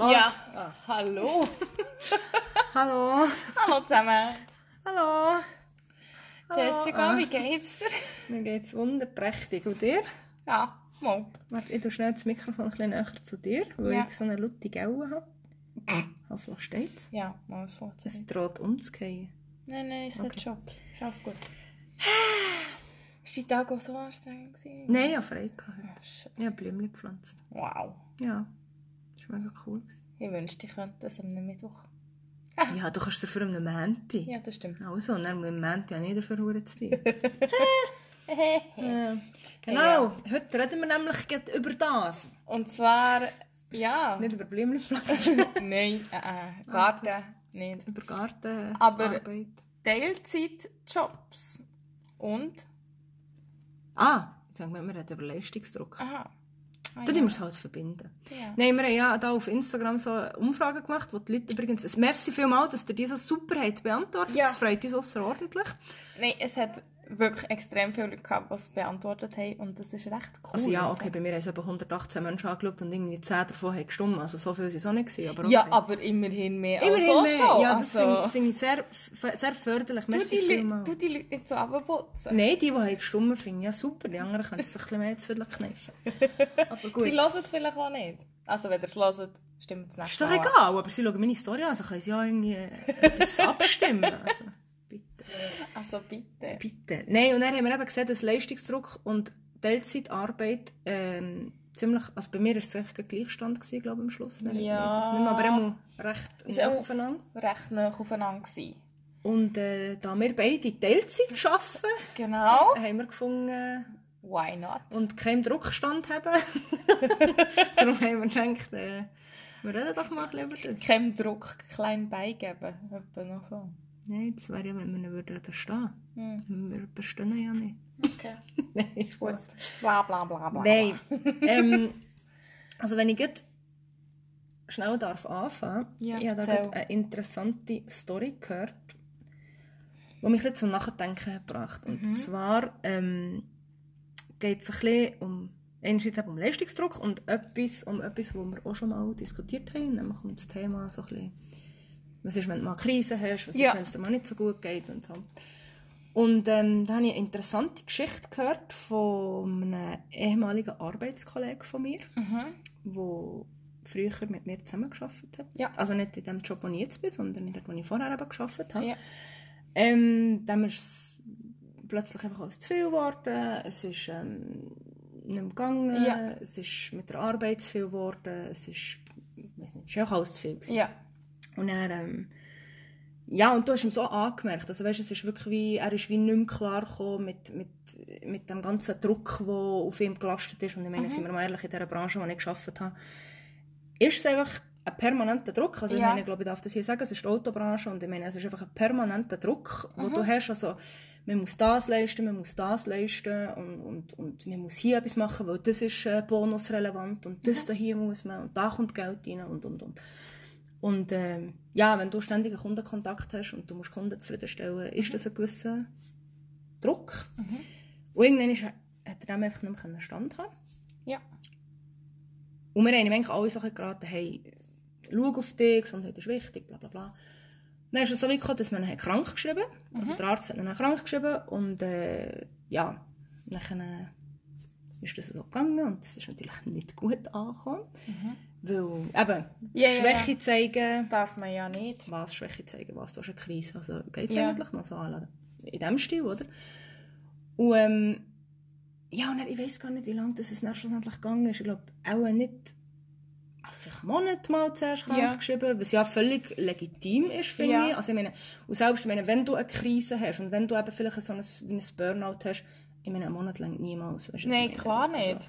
Ja. Ah. Hallo. Hallo. Hallo zusammen. Hallo. Jessica, Ah. wie geht's dir? Mir geht's wunderprächtig. Und dir? Ja, mal. Warte, ich tue schnell das Mikrofon ein bisschen näher zu dir, weil Ja. ich so eine laute Gaue habe. Hoffentlich steht's. Ja, mal Es funktioniert. droht umzugehen. Nein, nein, es Okay. hat schon. Ist alles gut. Ist dein Tag auch so anstrengend gewesen? Nein, ich habe frei gehabt. Schön. Ich habe Blümchen gepflanzt. Wow. Ja. Das war mega cool. gewesen. Ich wünschte, ich könnte das am Mittwoch. Ja, du kannst es dafür am Mänti. Ja, das stimmt. Also, und dann muss ich am Mänti auch nicht dafür Huren zu tun. Hehehe. Ja. Genau. Heute reden wir nämlich gerade über das. Und zwar, ja. Nicht über Blümchen pflanzen. Nein, äh, äh, Garten nicht. über Gartenarbeit. Aber- Teilzeitjobs. Und? Ah, jetzt sagen wir, wir reden über Leistungsdruck. Aha. Ah, Dann tun wir es halt verbinden. Ja. Nein, wir haben ja da auf Instagram so eine Umfrage gemacht, wo die Leute übrigens, es merci vielmals, dass ihr die so super habt beantwortet. Ja. Das freut uns außerordentlich. Nein, es hat wirklich extrem viele Leute gehabt, die es beantwortet haben und das ist recht cool. Also ja, okay, bei mir haben es etwa 118 Menschen angeschaut und irgendwie 10 davon haben gestimmt. Also so viel sind es auch nicht gewesen, aber okay. Ja, aber immerhin mehr Immerhin als mehr. so Ja, das also, finde ich, find ich sehr, sehr förderlich. du, Merci die Leute, vielmals. du die Leute nicht so runterputzen. Nein, die, die haben gestimmt, finde ich ja super. Die anderen können sich ein bisschen mehr viel kneifen. Aber gut. Die hören es vielleicht auch nicht. Also wenn ihr es hört, stimmt es nicht. Ist doch egal, aber sie schauen meine Story an, also können sie ja irgendwie etwas abstimmen. Also. Also bitte. Bitte. Nein, und dann haben wir eben gesehen, dass Leistungsdruck und Teilzeitarbeit ähm, ziemlich, also bei mir war es eigentlich Gleichstand, gewesen, glaube ich, am Schluss. Ich Ja. es nicht mehr, aber immer recht Ist nah aufeinander. Recht nah aufeinander gewesen. Und äh, da wir beide Teilzeit arbeiten, Genau. haben wir gefunden Why not? und keinen Druckstand haben. Darum haben wir gedacht, äh, wir reden doch mal ein bisschen über das. Keinem Druck klein beigeben. Etwa noch so. Nein, das wäre ja, wenn wir ihn würden bestehen Hm. würden. Wir bestehen ja nicht. Okay. Nein, Gut. Spaß. Bla bla bla bla. Nein. ähm, also wenn ich jetzt schnell darf anfangen, Ja, ich habe da gerade eine interessante Story gehört, die mich jetzt zum Nachdenken hat gebracht. Und Mhm. zwar ähm, geht es ein bisschen um einerseits um Leistungsdruck und etwas, um etwas, was wir auch schon mal diskutiert haben, nämlich um das Thema so ein bisschen, was ist, wenn du mal Krise hast, was Ja. ist, wenn es dir mal nicht so gut geht und so. Und ähm, da habe ich eine interessante Geschichte gehört von einem ehemaligen Arbeitskollegen von mir, Mhm. der früher mit mir zusammengearbeitet hat. Ja. Also nicht in dem Job, wo ich jetzt bin, sondern dort, wo ich vorher eben gearbeitet habe. Ja. Ähm, dann ist es plötzlich einfach alles zu viel geworden. Es ist ähm, nicht mehr gegangen. Ja. Es ist mit der Arbeit zu viel geworden. Es ist, ich weiß nicht, es ist auch alles zu viel. gewesen. Ja. Und er, ähm, ja, und du hast ihm so angemerkt, also weißt, es ist wirklich wie, er ist wie nicht mehr klar gekommen mit, mit, mit dem ganzen Druck, der auf ihm gelastet ist. Und ich meine, sind wir mal ehrlich, in dieser Branche, in der ich gearbeitet habe, ist es einfach ein permanenter Druck. Also ich Ja. meine, ich glaube, ich darf das hier sagen, es ist die Autobranche und ich meine, es ist einfach ein permanenter Druck, den du hast. Also, man muss das leisten, man muss das leisten und, und, und man muss hier etwas machen, weil das ist äh, bonusrelevant und das da hier muss man und da kommt Geld rein und, und, und. Und ähm, ja, wenn du ständig einen Kundenkontakt hast und du musst Kunden zufriedenstellen, ist das ein gewisser Druck. Und irgendwann ist, hat er dem einfach nicht mehr standhalten Ja. Und wir haben ihm eigentlich alle so bisschen geraten, hey, schau auf dich, Gesundheit ist wichtig, bla bla bla. Dann ist es so weit gekommen, dass man ihn krank geschrieben hat. Also der Arzt hat ihn krank geschrieben und äh, ja, dann äh, ist das so gegangen und es ist natürlich nicht gut angekommen. Weil eben, ja, Schwäche ja. zeigen, Darf man ja nicht. was Schwäche zeigen, was, du hast eine Krise. Also geht es Ja. eigentlich noch so an, in diesem Stil, oder? Und ähm, ja, und dann, ich weiß gar nicht, wie lange das es dann schlussendlich gegangen ist. Ich glaube, auch nicht, also vielleicht einen Monat mal zuerst Ja. geschrieben, was ja völlig legitim ist, finde Ja. ich. Also ich meine, und selbst meine, wenn du eine Krise hast und wenn du eben vielleicht so ein, wie ein Burnout hast, ich meine, einen Monat lang niemals. Weißt du, was Nein, klar Also, nicht.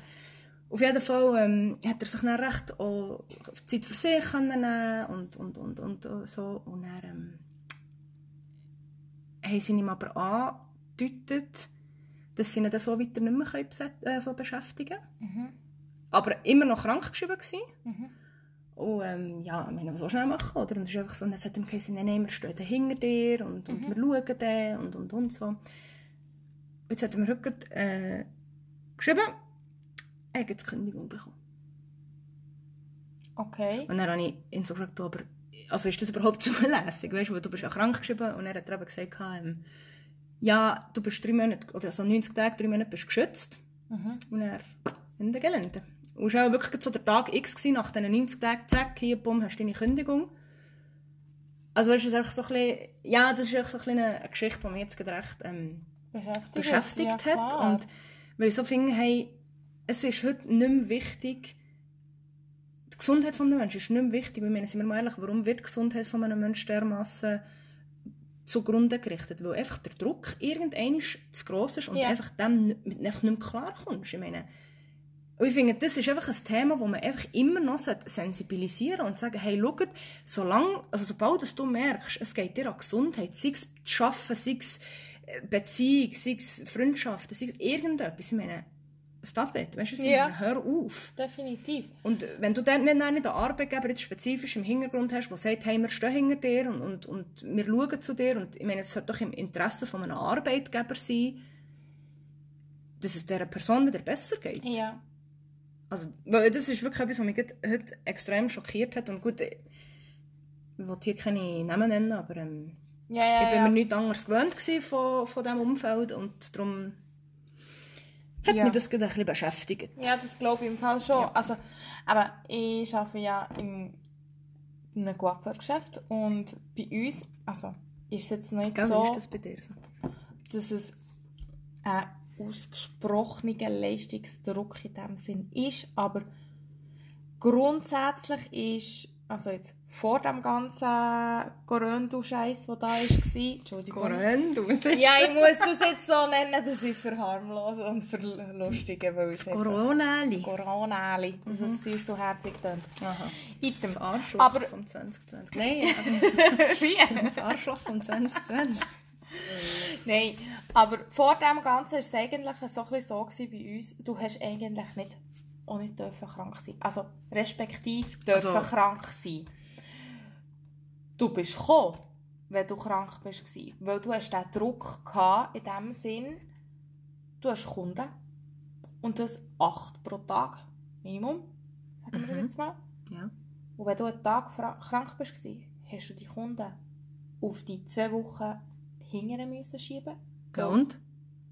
Auf jeden Fall ähm, hat er sich dann recht auch Zeit für sich nehmen und, und, und, und äh, so. Und dann ähm, haben sie ihm aber angedeutet, dass sie ihn dann so weiter nicht mehr äh, so beschäftigen können. Aber immer noch krank geschrieben gewesen. Und ähm, ja, wir haben so schnell machen, oder? Und es ist einfach so, und dann hat er gesagt, nein, nein, wir stehen hinter dir und, und wir schauen den und, und, und so. Und jetzt hat er mir heute äh, geschrieben, er hat die Kündigung bekommen. Okay. Und dann habe ich ihn so gefragt, aber also ist das überhaupt zulässig? Weißt du, weil du bist ja krank geschrieben und er hat eben gesagt, ähm, ja, du bist drei Monate, oder so 90 Tage, drei Monate bist geschützt. Und er in der Gelände. Und es war auch wirklich so der Tag X, gewesen, nach diesen 90 Tagen, zack, hier, bumm, hast du deine Kündigung. Also weißt du, das ist einfach so ein bisschen, ja, das ist einfach so ein bisschen eine, eine Geschichte, die mich jetzt gerade recht ähm, Beschäftigt, beschäftigt ja, hat. klar. Und weil ich so finde, hey, es ist heute nicht mehr wichtig, die Gesundheit des Menschen ist nicht mehr wichtig. Ich meine, sind wir mal ehrlich, warum wird die Gesundheit von einem Menschen dermassen zugrunde gerichtet? Weil einfach der Druck irgendwann zu gross ist und Ja. einfach dem einfach nicht mehr klarkommst. Ich meine, und ich finde, das ist einfach ein Thema, wo man einfach immer noch sensibilisieren und sagen, hey, schau, solange, also sobald du merkst, es geht dir an Gesundheit, sei es das Arbeiten, sei es äh, Beziehung, sei es Freundschaften, sei es irgendetwas, ich meine, stop it, weißt du, was Ja. hör auf. Definitiv. Und wenn du dann nicht einen Arbeitgeber jetzt spezifisch im Hintergrund hast, der sagt, hey, wir stehen hinter dir und, und, und wir schauen zu dir, und ich meine, es sollte doch im Interesse von einem Arbeitgeber sein, dass es dieser Person wieder besser geht. Ja. Also, das ist wirklich etwas, was mich heute extrem schockiert hat. Und gut, ich will hier keine Namen nennen, aber ähm, Ja, ja, ich bin mir nichts anderes gewöhnt von, von diesem Umfeld und darum hat Ja. mich das gerade ein bisschen beschäftigt. Ja, das glaube ich im Fall schon. Also, aber ich arbeite ja im, in einem Coiffeurgeschäft und bei uns, also ist es jetzt nicht Gell, so, ist das bei dir so? dass es ein ausgesprochener Leistungsdruck in dem Sinn ist, aber grundsätzlich ist, also jetzt vor dem ganzen Corona-Scheiß, der da war, Entschuldigung. Corinne, du musst Ja, ich muss das jetzt so nennen, das ist verharmlosen und verlustigen, weil es Corona-li. Corona-li, dass Mhm. es so herzig tönt. Aha. Item. Das Arschloch Aber vom 2020. Nein, aber wie? das Arschloch vom 2020. Nein, aber vor dem Ganzen war es eigentlich so, ein so bei uns, du hast eigentlich nicht, auch nicht dürfen krank sein. Also respektive dürfen Also- krank sein. Du bist gekommen, wenn du krank bist, weil du hast den Druck gehabt, in dem Sinn, du hast Kunden und das acht pro Tag, Minimum, sagen wir Mhm. jetzt mal. Ja. Und wenn du einen Tag krank bist, hast du die Kunden auf die zwei Wochen hingern müssen schieben. Ja, und?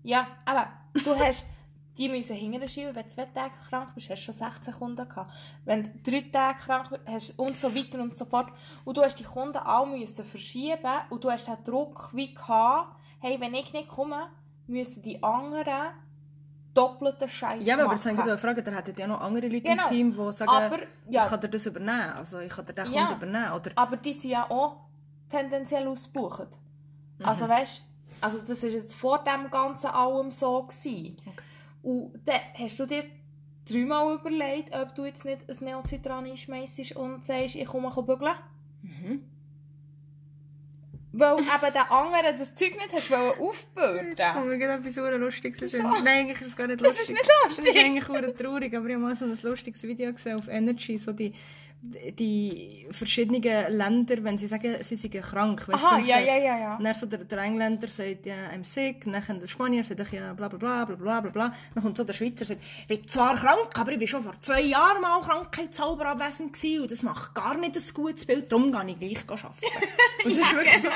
Ja, aber du hast die müssen hingern schieben. Wenn du zwei Tage krank bist, hast du schon 16 Kunden gehabt. Wenn du drei Tage krank bist, und so weiter und so fort. Und du hast die Kunden alle müssen verschieben und du hast den Druck wie gehabt, hey, wenn ich nicht komme, müssen die anderen doppelten Scheiß Ja, aber machen. jetzt habe ich gerade fragen, da hättet ja noch andere Leute Genau. im Team, die sagen, Aber, ja. ich kann dir das übernehmen. Also ich kann dir den Ja. Kunden übernehmen. Oder Aber die sind ja auch tendenziell ausgebucht. Also weißt also das war jetzt vor dem ganzen allem so. Gewesen. Okay. Und dann hast du dir dreimal überlegt, ob du jetzt nicht ein Neocitran einschmeissest und sagst, ich komme bügeln. Mhm. Weil eben der andere das Zeug nicht hast aufbürden. Jetzt kommt mir gerade etwas Lustiges? Nein, eigentlich ist es gar nicht Das ist lustig. nicht Das lustig. ist eigentlich traurig, aber ich habe mal so ein lustiges Video gesehen auf Energy, so die, die verschiedenen Länder, wenn sie sagen, sie seien krank. Weißt Aha, ja, ja, ja, ja. Dann so der, der Engländer sagt, ja, I'm sick. Dann der Spanier sagt, ja, bla, bla, bla, bla, bla, bla, bla. Dann kommt so der Schweizer und sagt, ich bin zwar krank, aber ich bin schon vor zwei Jahren mal krankheitshalber abwesend gewesen und das macht gar nicht ein gutes Bild, darum gehe ich gleich arbeiten. Und das ist wirklich so,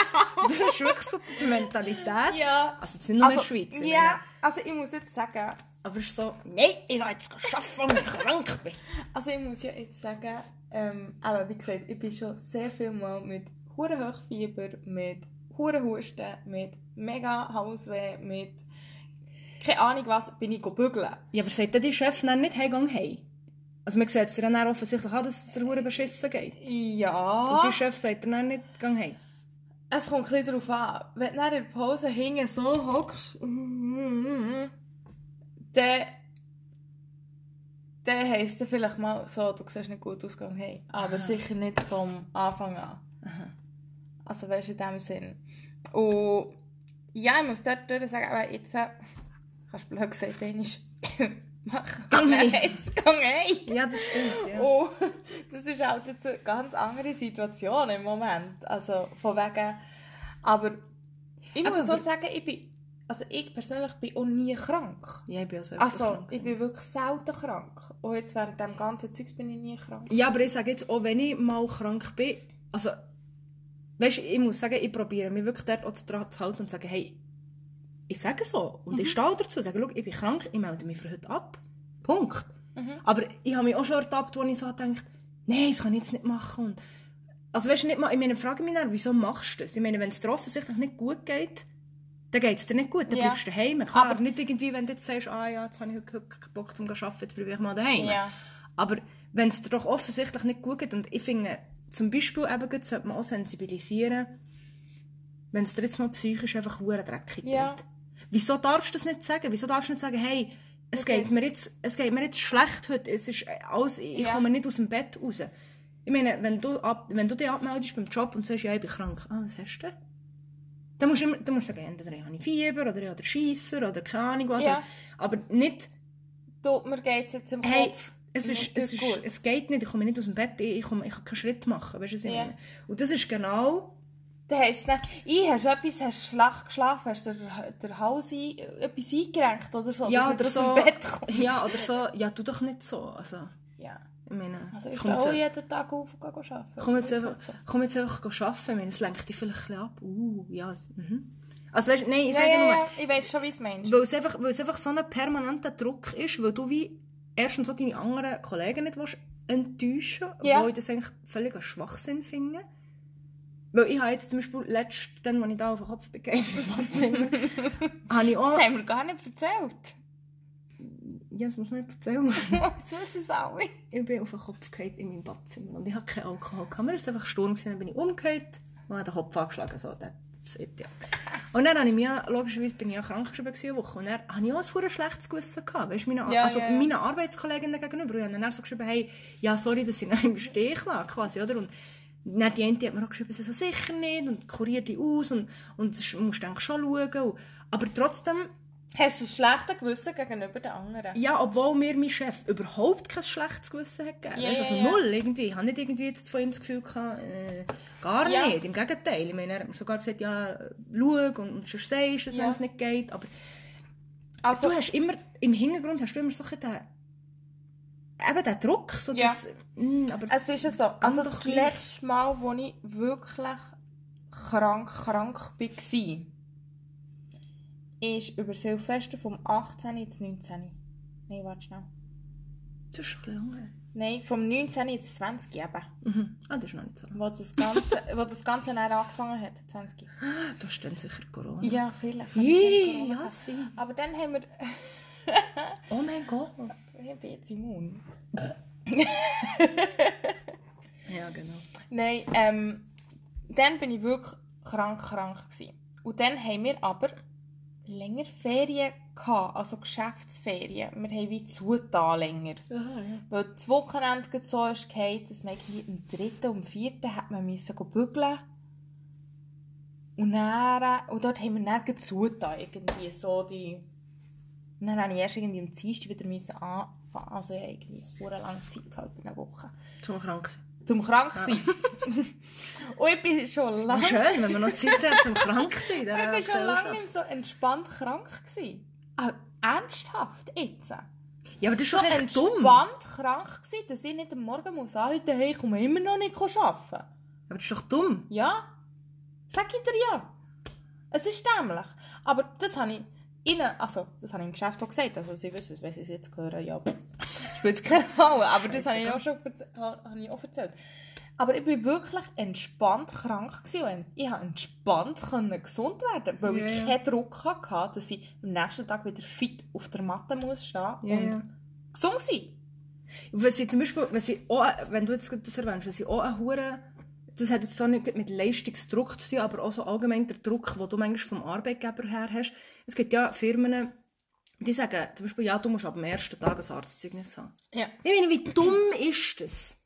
das ist wirklich so die Mentalität. Ja. Also jetzt nicht nur in der Schweiz. ich Ja, meine, also ich muss jetzt sagen, aber es ist so, nein, ich gehe jetzt arbeiten, weil ich krank bin. Also ich muss ja jetzt sagen, ähm, aber wie gesagt, ich bin schon sehr viel mal mit hure Hochfieber, mit hure Husten, mit mega Hausweh, mit keine Ahnung was, bin ich bügeln. Ja, aber sagt die Chef dann nicht, hey, gang hey? Also man sieht es dir dann offensichtlich an, dass es dir verdammt beschissen geht. Und Ja. die Chef sagt dir dann nicht, gang hey. Es kommt ein darauf an. Wenn du in der Pause hinten so hockst, dann, dann heisst es vielleicht mal so, du siehst nicht gut aus, gang hey. Aber sicher nicht vom Anfang an. Also weißt du, in dem Sinn. Und ja, ich muss dort durch sagen, aber jetzt äh, kannst du blöd gesagt, dann ist mach. Gang hey. Jetzt gang hey. Ja, das stimmt, ja. Und das ist halt jetzt eine ganz andere Situation im Moment. Also von wegen. Aber ich muss Aber- so sagen, ich bin also ich persönlich bin auch nie krank. Ja, ich bin auch selber Also, krank. ich bin wirklich selten krank. Und jetzt während dem ganzen Zeugs bin ich nie krank. Ja, aber ich sage jetzt, auch wenn ich mal krank bin, also, weißt, ich muss sagen, ich probiere mich wirklich dort auch dran zu halten und zu sagen, hey, ich sage so und ich stehe dazu, sage, schau, ich bin krank, ich melde mich für heute ab. Punkt. Aber ich habe mich auch schon ertappt, wo ich so denke, nein, das kann ich jetzt nicht machen. Und, also weißt du, nicht mal, ich meine, frage mich dann, wieso machst du das? Ich meine, wenn es dir offensichtlich nicht gut geht, dann geht es dir nicht gut, dann Ja. bleibst du daheim. Klar, aber nicht irgendwie, wenn du jetzt sagst, ah ja, jetzt habe ich heute keinen Bock zum arbeiten, jetzt bleibe ich mal daheim. Ja. Aber wenn es dir doch offensichtlich nicht gut geht, und ich finde, zum Beispiel eben sollte man auch sensibilisieren, wenn es dir jetzt mal psychisch einfach hure dreckig Ja. geht. Wieso darfst du das nicht sagen? Wieso darfst du nicht sagen, hey, es Okay. geht, mir jetzt, es geht mir jetzt schlecht heute, es ist alles, ich Ja. komme nicht aus dem Bett raus. Ich meine, wenn du, ab, wenn du dich abmeldest beim Job und sagst, ja, ich bin krank, ah, was hast du denn? Dann musst du, immer, dann musst du sagen, entweder ich habe Fieber oder ich habe Scheisser oder keine Ahnung was. Ja. Aber nicht, Du, mir geht es jetzt im hey, Kopf. es, ist, geht's es, ist, gut. es geht nicht, ich komme nicht aus dem Bett, ich, ich, komme, ich kann keinen Schritt machen, weißt du, was ich Ja. meine? Und das ist genau, Dann heisst es ich hast etwas, hast schlecht geschlafen, hast der, der Hals ein, etwas eingerenkt oder so, ja, oder du so, Bett kommst. ja, oder so, ja, tu doch nicht so, also, Ja. Ich meine, Also es ich kommt auch jeden Tag auf und gehe arbeiten. Komm jetzt, einfach, so. komm jetzt einfach arbeiten. Ich meine, es lenkt dich vielleicht ein ab. Uh, ja. Mhm. Also weißt, nein, ich Ja, sage ja, nur, ja, ich weiß schon, wie es meinst. weil, es einfach, weil es einfach so ein permanenter Druck ist, weil du wie erstens so deine anderen Kollegen nicht willst enttäuschen Ja. wo ich das eigentlich völlig einen Schwachsinn finde. Weil ich habe jetzt zum Beispiel letztens, als ich da auf den Kopf im Badzimmer, habe ich auch... Das haben wir gar nicht erzählt. Ja, das muss man nicht erzählen. Jetzt wissen es alle. ich bin auf den Kopf gefallen in meinem Badzimmer und ich hatte keinen Alkohol. Mir war einfach Sturm, dann bin ich umgekehrt und habe den Kopf angeschlagen. So, that's it, ja. Und dann habe ich mich, logischerweise bin ich ja krank geschrieben eine Woche und dann hatte ich auch ein schlechtes Gewissen. Gehabt, weißt, meine, Ja, also ja, meinen Arbeitskolleginnen gegenüber. Und dann so geschrieben, hey, ja sorry, dass ich im Stich lag, quasi, oder? Und dann die eine hat mir auch geschrieben, sie so sicher nicht und kurier die aus und, und das musst eigentlich schon schauen. Und, aber trotzdem... Hast du ein schlechtes Gewissen gegenüber den anderen? Ja, obwohl mir mein Chef überhaupt kein schlechtes Gewissen hat gegeben. Du, also null irgendwie. Ich habe nicht irgendwie jetzt von ihm das Gefühl gehabt, äh, gar Ja. nicht. Im Gegenteil. Ich meine, er hat mir sogar gesagt, ja, schau und, und sonst sagst es, wenn es nicht geht. Aber Also, du hast immer, im Hintergrund hast du immer so den, eben den Druck. So das, mm, aber es ist ja so. Also das letzte Mal, wo ich wirklich krank, krank war, ist über Silvester vom 18. ins 19. Nein, warte schnell. das ist schon ein lange. Nein, vom 19. ins 20 eben. Mhm. Ah, das ist noch nicht so lange. Wo das Ganze, wo das Ganze dann angefangen hat, 20. Da ist dann sicher Corona. Ja, vielleicht. Ih, ja, sie. Aber dann haben wir... Oh mein Gott. ich bin jetzt immun. Ja, genau. Nein, ähm, dann bin ich wirklich krank, krank gewesen. Und dann haben wir aber länger Ferien gehabt, also Geschäftsferien. Wir haben wie zugetan länger. Weil das Wochenende so ist gefallen, dass man irgendwie am dritten und am vierten hat man müssen bügeln. Und, dann, und dort haben wir dann zugetan, irgendwie so die... Und dann habe ich erst irgendwie am Dienstag wieder müssen anfangen. Also ich habe irgendwie eine lange Zeit gehabt, eine Woche. Zum krank sein. Zum krank sein. und ich bin schon lange... Schön, wenn man noch Zeit hat zum krank sein. Ich war schon lange nicht so entspannt krank. Gewesen. Ah, ernsthaft, jetzt? Ja, aber das ist So doch echt dumm. entspannt krank gewesen, dass ich nicht am Morgen muss anrufen muss, hey, ich komme immer noch nicht arbeiten. Aber das ist doch dumm. Ja, sag ich dir ja. Es ist dämlich. Aber das habe ich ihnen, also das habe ich im Geschäft auch gesagt, also sie wissen es, wenn sie es jetzt hören, ja, aber spielt keine Rolle, aber das habe ich auch schon habe ich auch erzählt. Aber ich bin wirklich entspannt krank gewesen ich konnte entspannt können gesund werden, weil Ja, ich keinen Druck hatte, dass ich am nächsten Tag wieder fit auf der Matte muss stehen Ja, und gesund sein. Wenn sie zum Beispiel, wenn, sie auch, wenn du jetzt das erwähnst, wenn sie auch eine Hure, das hat jetzt so nicht mit Leistungsdruck zu tun, aber auch so allgemein der Druck, den du manchmal vom Arbeitgeber her hast. Es gibt ja Firmen, die sagen zum Beispiel, ja, du musst ab dem ersten Tag ein Arztzeugnis haben. Ja. Ich meine, wie dumm ist das?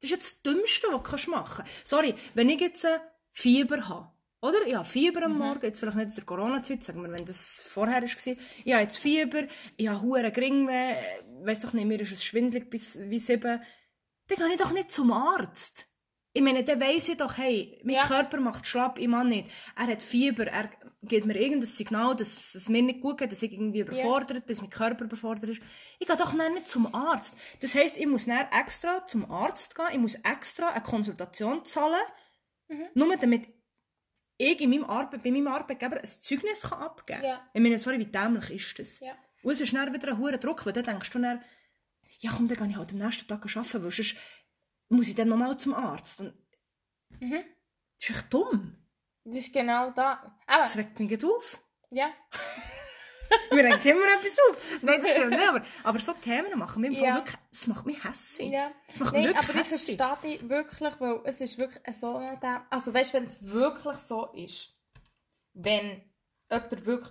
Das ist jetzt das Dümmste, was du machen kannst. Sorry, wenn ich jetzt ein Fieber habe, oder? Ich habe Fieber am Morgen, jetzt vielleicht nicht in der Corona-Zeit, sagen wir, wenn das vorher war. Ich habe jetzt Fieber, ich habe hohen Geringweh, weiss doch nicht, mir ist es schwindelig bis wie sieben. Dann gehe ich doch nicht zum Arzt. ich meine, dann weiss ich doch, hey, mein Ja. Körper macht schlapp, ich mag nicht. Er hat Fieber, er gibt mir irgendein Signal, dass es mir nicht gut geht, dass ich irgendwie überfordert bin, dass mein Körper überfordert ist. Ich gehe doch nicht zum Arzt. Das heisst, ich muss dann extra zum Arzt gehen, ich muss extra eine Konsultation zahlen, Mhm. nur damit ich in meinem Arbe bei meinem Arbeitgeber ein Zeugnis kann abgeben kann. Ja. Ich meine, sorry, wie dämlich ist das? Ja. Und es ist dann wieder ein hoher Druck, weil dann denkst du dann, ja komm, dann gehe ich halt am nächsten Tag arbeiten, weil sonst muss ich dann nochmal zum Arzt. Und Mhm. das ist echt dumm. Das ist genau da. Aber, Das regt mich auf. ja. Mir regt immer etwas auf. Nein, das stimmt nicht, aber, aber so Themen machen mich Ja. wirklich, das macht mich hässlich. Ja. Das macht mich Nein, wirklich aber ich hässlich. verstehe dich wirklich, weil es ist wirklich so der, also weißt du, wenn es wirklich so ist, wenn jemand wirklich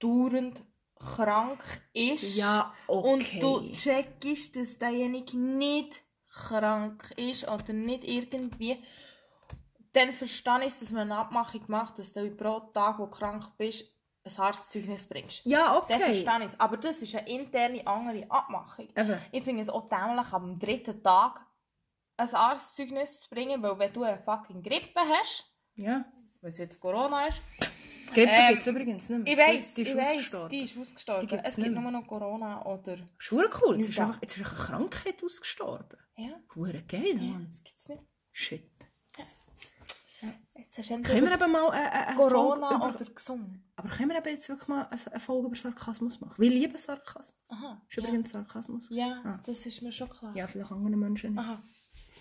dauernd krank ist Ja, okay. und du checkst, dass derjenige nicht krank ist oder nicht irgendwie, dann verstehe ich, dass man eine Abmachung macht, dass du pro Tag, wo du krank bist, ein Arztzeugnis bringst. Ja, Dann okay. verstehe ich es. Aber das ist eine interne andere Abmachung. Eben. Ich finde es auch dämlich, am dritten Tag ein Arztzeugnis zu bringen, weil wenn du eine fucking Grippe hast, Ja. weil es jetzt Corona ist, Grippe Ähm, gibt es übrigens nicht mehr. ich weiss, die ist ich weiss, ausgestorben. die ist ausgestorben. Die gibt's es gibt nicht nur noch Corona oder... Schwur cool. Jetzt ist, Ja. einfach, jetzt ist einfach eine Krankheit ausgestorben. Ja, Hure geil, Mann. das gibt es nicht. Shit. Können wir eben mal eine, eine, eine Corona Folge über, oder gesund. Aber können wir eben jetzt wirklich mal eine, Folge über Sarkasmus machen? Wir lieben Sarkasmus. Aha. Ist übrigens Sarkasmus. Ja, Ah. das ist mir schon klar. Ja, vielleicht andere Menschen nicht. Aha.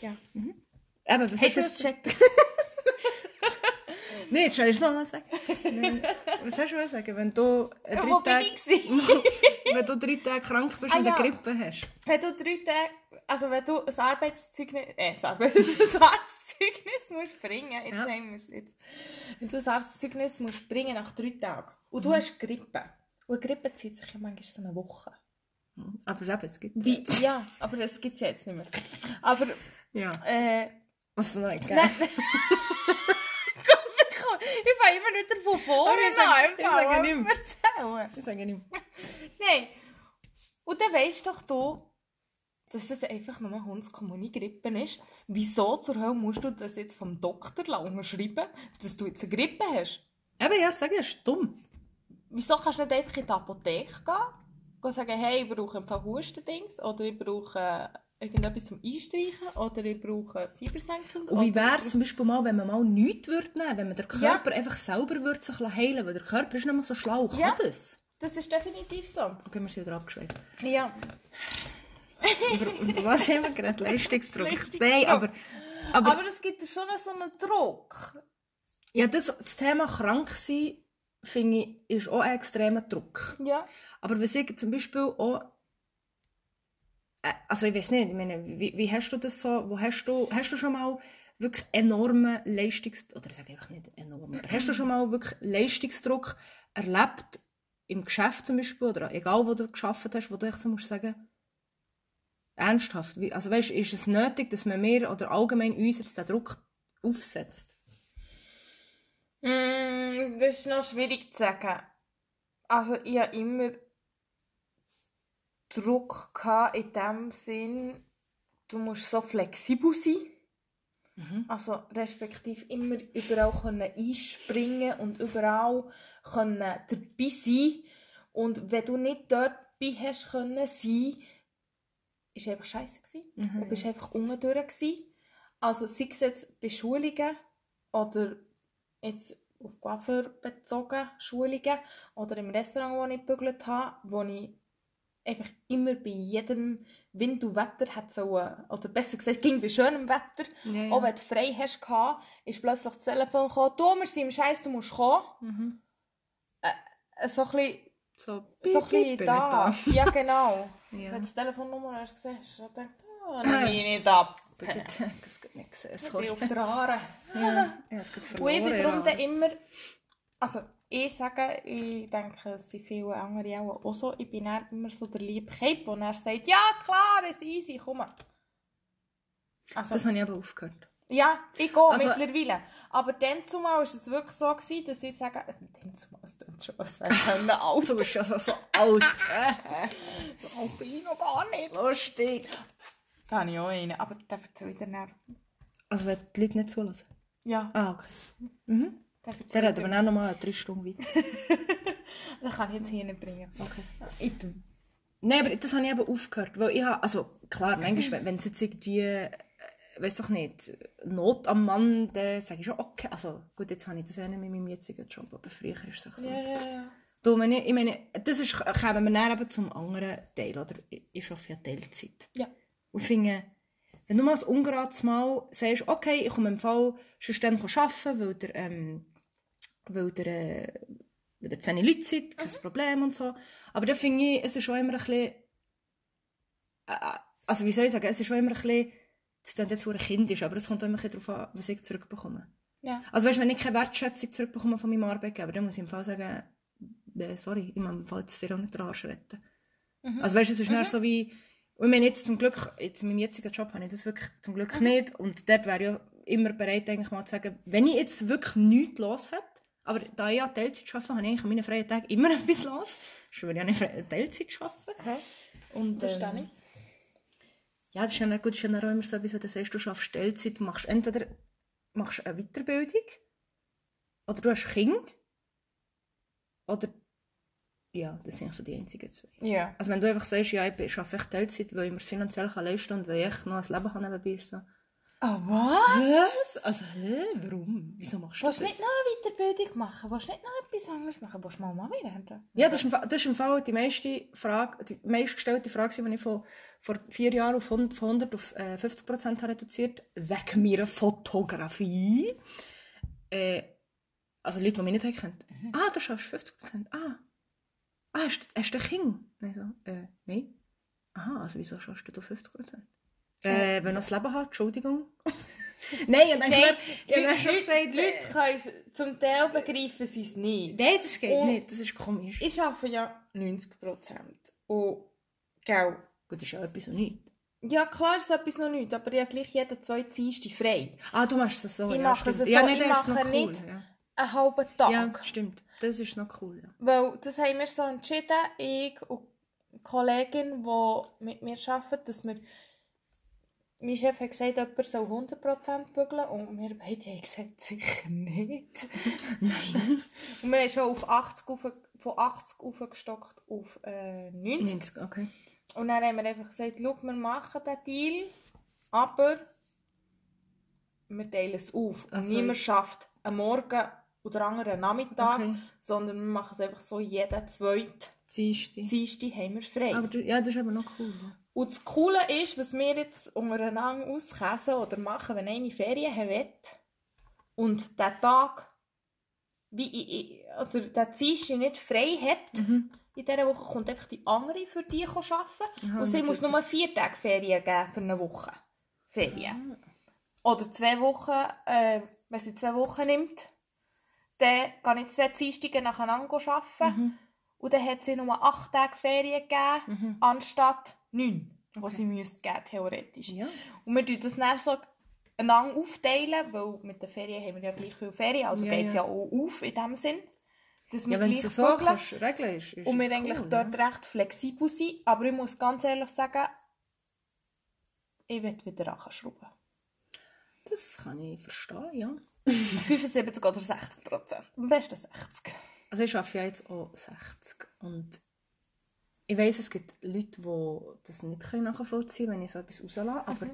Ja. Eben, was Hey, hast du das jetzt? Nein, jetzt soll ich es nochmal sagen. Nein. Was hast du sagen, wenn du äh, Ja, drei wo Tage, wenn du drei Tage krank bist Ah, und ja. eine Grippe hast? Wenn du drei Tage, also wenn du ein Arbeitszeugnis, äh, ein, Arbeits ein Arztzeugnis musst bringen, jetzt Ja. haben wir es jetzt. Wenn du ein Arztzeugnis musst bringen nach drei Tagen und Mhm. du hast Grippe, und eine Grippe zieht sich ja manchmal so eine Woche. Aber eben, es gibt Wie, ja, aber das gibt es ja jetzt nicht mehr. Aber, Ja. äh, Was noch nicht, gell? ich fange immer wieder von vorne Aber ich sag- an. ich sage nicht mehr. Erzählen. Ich sage nicht mehr. Nein. Und dann weisst doch du, dass das einfach nur Hundskommunie-Grippe ist. Wieso zur Hölle musst du das jetzt vom Doktor unterschreiben, dass du jetzt eine Grippe hast? Eben, ja, sag ich, ist dumm. Wieso kannst du nicht einfach in die Apotheke gehen? Gehen sagen, hey, ich brauche ein paar Hustendings oder ich brauche äh, irgendetwas zum Einstreichen oder ich brauche Fiebersenkung. Und wie wäre es zum Beispiel mal, wenn man mal nichts würde nehmen, wenn man den Ja. Körper einfach selber würde sich heilen weil der Körper ist nicht mehr so schlau. Kann Ja. das? Das ist definitiv so. Okay, wir sind wieder abgeschweift. Ja. über, über was haben wir gerade? Leistungsdruck. Leistungsdruck. Nein, aber... Aber, Aber es gibt schon so einen Druck. ja, das, das Thema krank sein, finde ich, ist auch ein extremer Druck. Ja. Aber was ich zum Beispiel auch... Also ich weiß nicht, ich meine, wie, wie hast du das so... Wo hast du... Hast du schon mal wirklich enormen Leistungs... Oder ich sage einfach nicht enorm. aber Hast du schon mal wirklich Leistungsdruck erlebt, im Geschäft zum Beispiel, oder egal wo du geschafft hast, wo du echt so musst sagen, ernsthaft, also weißt, ist es nötig, dass man mir oder allgemein uns jetzt den Druck aufsetzt? Mm, das ist noch schwierig zu sagen. Also ich hatte immer Druck gehabt in dem Sinn, du musst so flexibel sein. Also respektive immer überall können einspringen und überall können dabei sein. Und wenn du nicht dort dabei hast können sein, ist einfach scheiße gewesen. Mhm, Du bist einfach durch gewesen. Also sei es jetzt bei Schulungen oder jetzt auf Coiffeur bezogen Schulungen oder im Restaurant, wo ich gebügelt habe, wo ich einfach immer bei jedem Wind und Wetter hat so, oder besser gesagt, ging bei schönem Wetter, Ja, ja. auch wenn du frei hast, gehabt, ist plötzlich das Telefon gekommen, du, wir sind im Scheiß, du musst kommen. Mhm. Äh, So ein bisschen, So, so ein piep, bisschen da. ich Ja, genau. Ja. Wenn du das Telefonnummer hast gesehen, hast du gedacht, ah, nimm mich nicht ab. Ich habe es gerade nicht gesehen, Ich bin auf der Haare. Ja, ich habe es gerade Und ich bin verloren. darum ja. immer, also ich sage, ich denke, es sind viele andere auch, auch so, ich bin dann immer so der liebe Cape, wo er sagt, ja klar, es ist easy, komm. Also, Das habe ich aber aufgehört. ja, ich gehe Also- mittlerweile. Aber dann zumal war es wirklich so, gewesen, dass ich sage, äh, dann zumal, es klingt schon, als wäre ich Auto. Du bist ja so, so alt. So alt bin ich noch gar nicht. Lustig. Da habe ich auch einen, aber den erzähle ich dir dann. Also wenn die Leute nicht zulassen? Ja. Ah, okay. Mhm. Da Dann reden wir auch noch mal drei Stunden weiter. Das kann ich jetzt hier nicht bringen. Okay. Ich, Nein, aber das habe ich eben aufgehört, weil ich habe, also klar, manchmal, wenn- es jetzt irgendwie, äh, weiß doch nicht, Not am Mann, dann sage ich schon, okay, also gut, jetzt habe ich das nicht mit meinem jetzigen Job, aber früher ist es so. Ja, ja, ja. Du, wenn ich, ich meine, das ist, kommen wir dann eben zum anderen Teil, oder? Ich, arbeite ja Teilzeit. Ja. Und finde, wenn du mal als ungerades Mal sagst, okay, ich komme im Fall schon dann arbeiten, weil der, ähm, weil der, äh, der zu wenig Leute sind, kein Problem und so. Aber dann finde ich, es ist schon immer ein bisschen, äh, also wie soll ich sagen, es ist schon immer ein bisschen, das klingt jetzt, wo ein Kind ist, aber es kommt auch immer ein bisschen darauf an, was ich zurückbekomme. Ja. Also weißt, wenn ich keine Wertschätzung zurückbekomme von meinem Arbeitgeber, dann muss ich im Fall sagen, äh, sorry, ich muss im Fall jetzt dir auch nicht den Arsch retten. Also weißt, es ist nicht so wie, und ich meine jetzt zum Glück, jetzt in meinem jetzigen Job habe ich das wirklich zum Glück nicht und dort wäre ich ja immer bereit eigentlich mal zu sagen, wenn ich jetzt wirklich nichts los hätte, aber da ich ja Teilzeit arbeite, habe ich an meinen freien Tagen immer etwas los. Sonst würde ich ja nicht Teilzeit arbeiten. Okay. Und, Verstehe ähm, ich. ja, das ist ja gut, das ist ja auch immer so etwas, wenn du sagst, du schaffst Teilzeit, machst entweder machst eine Weiterbildung oder du hast Kinder oder ja, das sind so die einzigen zwei. Ja. Also wenn du einfach sagst, ja, ich arbeite echt Teilzeit, weil ich mir es finanziell kann leisten kann und weil ich noch ein Leben habe nebenbei, so, Ah, was? was? Also, hä, warum? Wieso machst du Willst das? du nicht noch eine Weiterbildung machen? Willst du nicht noch etwas anderes machen? Willst du mal Mami werden? Ja, das ist, im Fall, das ist im Fall die meiste Frage, die meistgestellte Frage, die ich von, vor vier Jahren auf 100, von 100 auf äh, 50 Prozent habe reduziert wegen meiner Fotografie. Äh, also Leute, die mich nicht kennen. Ah, du schaffst 50 Prozent. Ah. Ah, hast, hast du ein Kind? Ich so, äh, nein. Aha, also wieso schaffst du 50 Prozent? Äh, wenn du das Leben hat, Entschuldigung. nein, und dann Nein, ich habe schon Leute, gesagt, Leute äh, können es zum Teil begreifen sie es nicht. nein, das geht Und- nicht, das ist komisch. Ich arbeite ja 90%. Und, gell, Gut, das ist ja etwas und nicht. ja klar ist etwas noch nicht, aber ich habe gleich jeden zweiten Dienstag frei. Ah, du machst es so. Ich ja, mache es so, ja, nein, ich das mache noch cool. nicht Ja. einen halben Tag. ja, stimmt. Das ist noch cool. Ja. Weil das haben wir so entschieden, ich und die Kollegin, die mit mir arbeitet, dass wir mein Chef hat gesagt, jemand soll 100% bügeln und wir beide haben gesagt, sicher nicht. Nein. Und wir haben schon auf 80 auf, von 80 aufgestockt auf äh, 90. 90, okay. Und dann haben wir einfach gesagt, schau, wir machen den Deal, aber wir teilen es auf. Und Also- niemand schafft einen Morgen oder anderen Nachmittag, Okay. sondern wir machen es einfach so, jeden zweiten Dienstag. Haben wir frei. Aber du, ja, das ist aber noch cool. Ja. Und das Coole ist, was wir jetzt untereinander auskäsen oder machen, wenn eine Ferien haben und der Tag wie ich, oder der Dienstag nicht frei hat, in dieser Woche kommt einfach die andere für die arbeiten Aha, und sie muss nur vier Tage Ferien geben für eine Woche. Ferien. Oder zwei Wochen, äh, wenn sie zwei Wochen nimmt, dann gehe ich zwei Dienstage nacheinander arbeiten. Und dann hat sie nur acht Tage Ferien gegeben, anstatt neun, die sie müsste geben, theoretisch. Ja. Und wir teilen das dann so einander aufteilen, weil mit den Ferien haben wir ja gleich viel Ferien, also Ja, geht es ja. ja auch auf in dem Sinn. Dass wir Ja, wenn du so bügeln. kannst regeln ist, ist Und wir eigentlich cool, dort recht flexibel sind. Aber ich muss ganz ehrlich sagen, ich will wieder anschrauben. Das kann ich verstehen, ja. 75 oder 60 Prozent. Am besten 60. Also ich arbeite ja jetzt auch 60 und ich weiss, es gibt Leute, die das nicht nachvollziehen können, wenn ich so etwas rauslasse, aber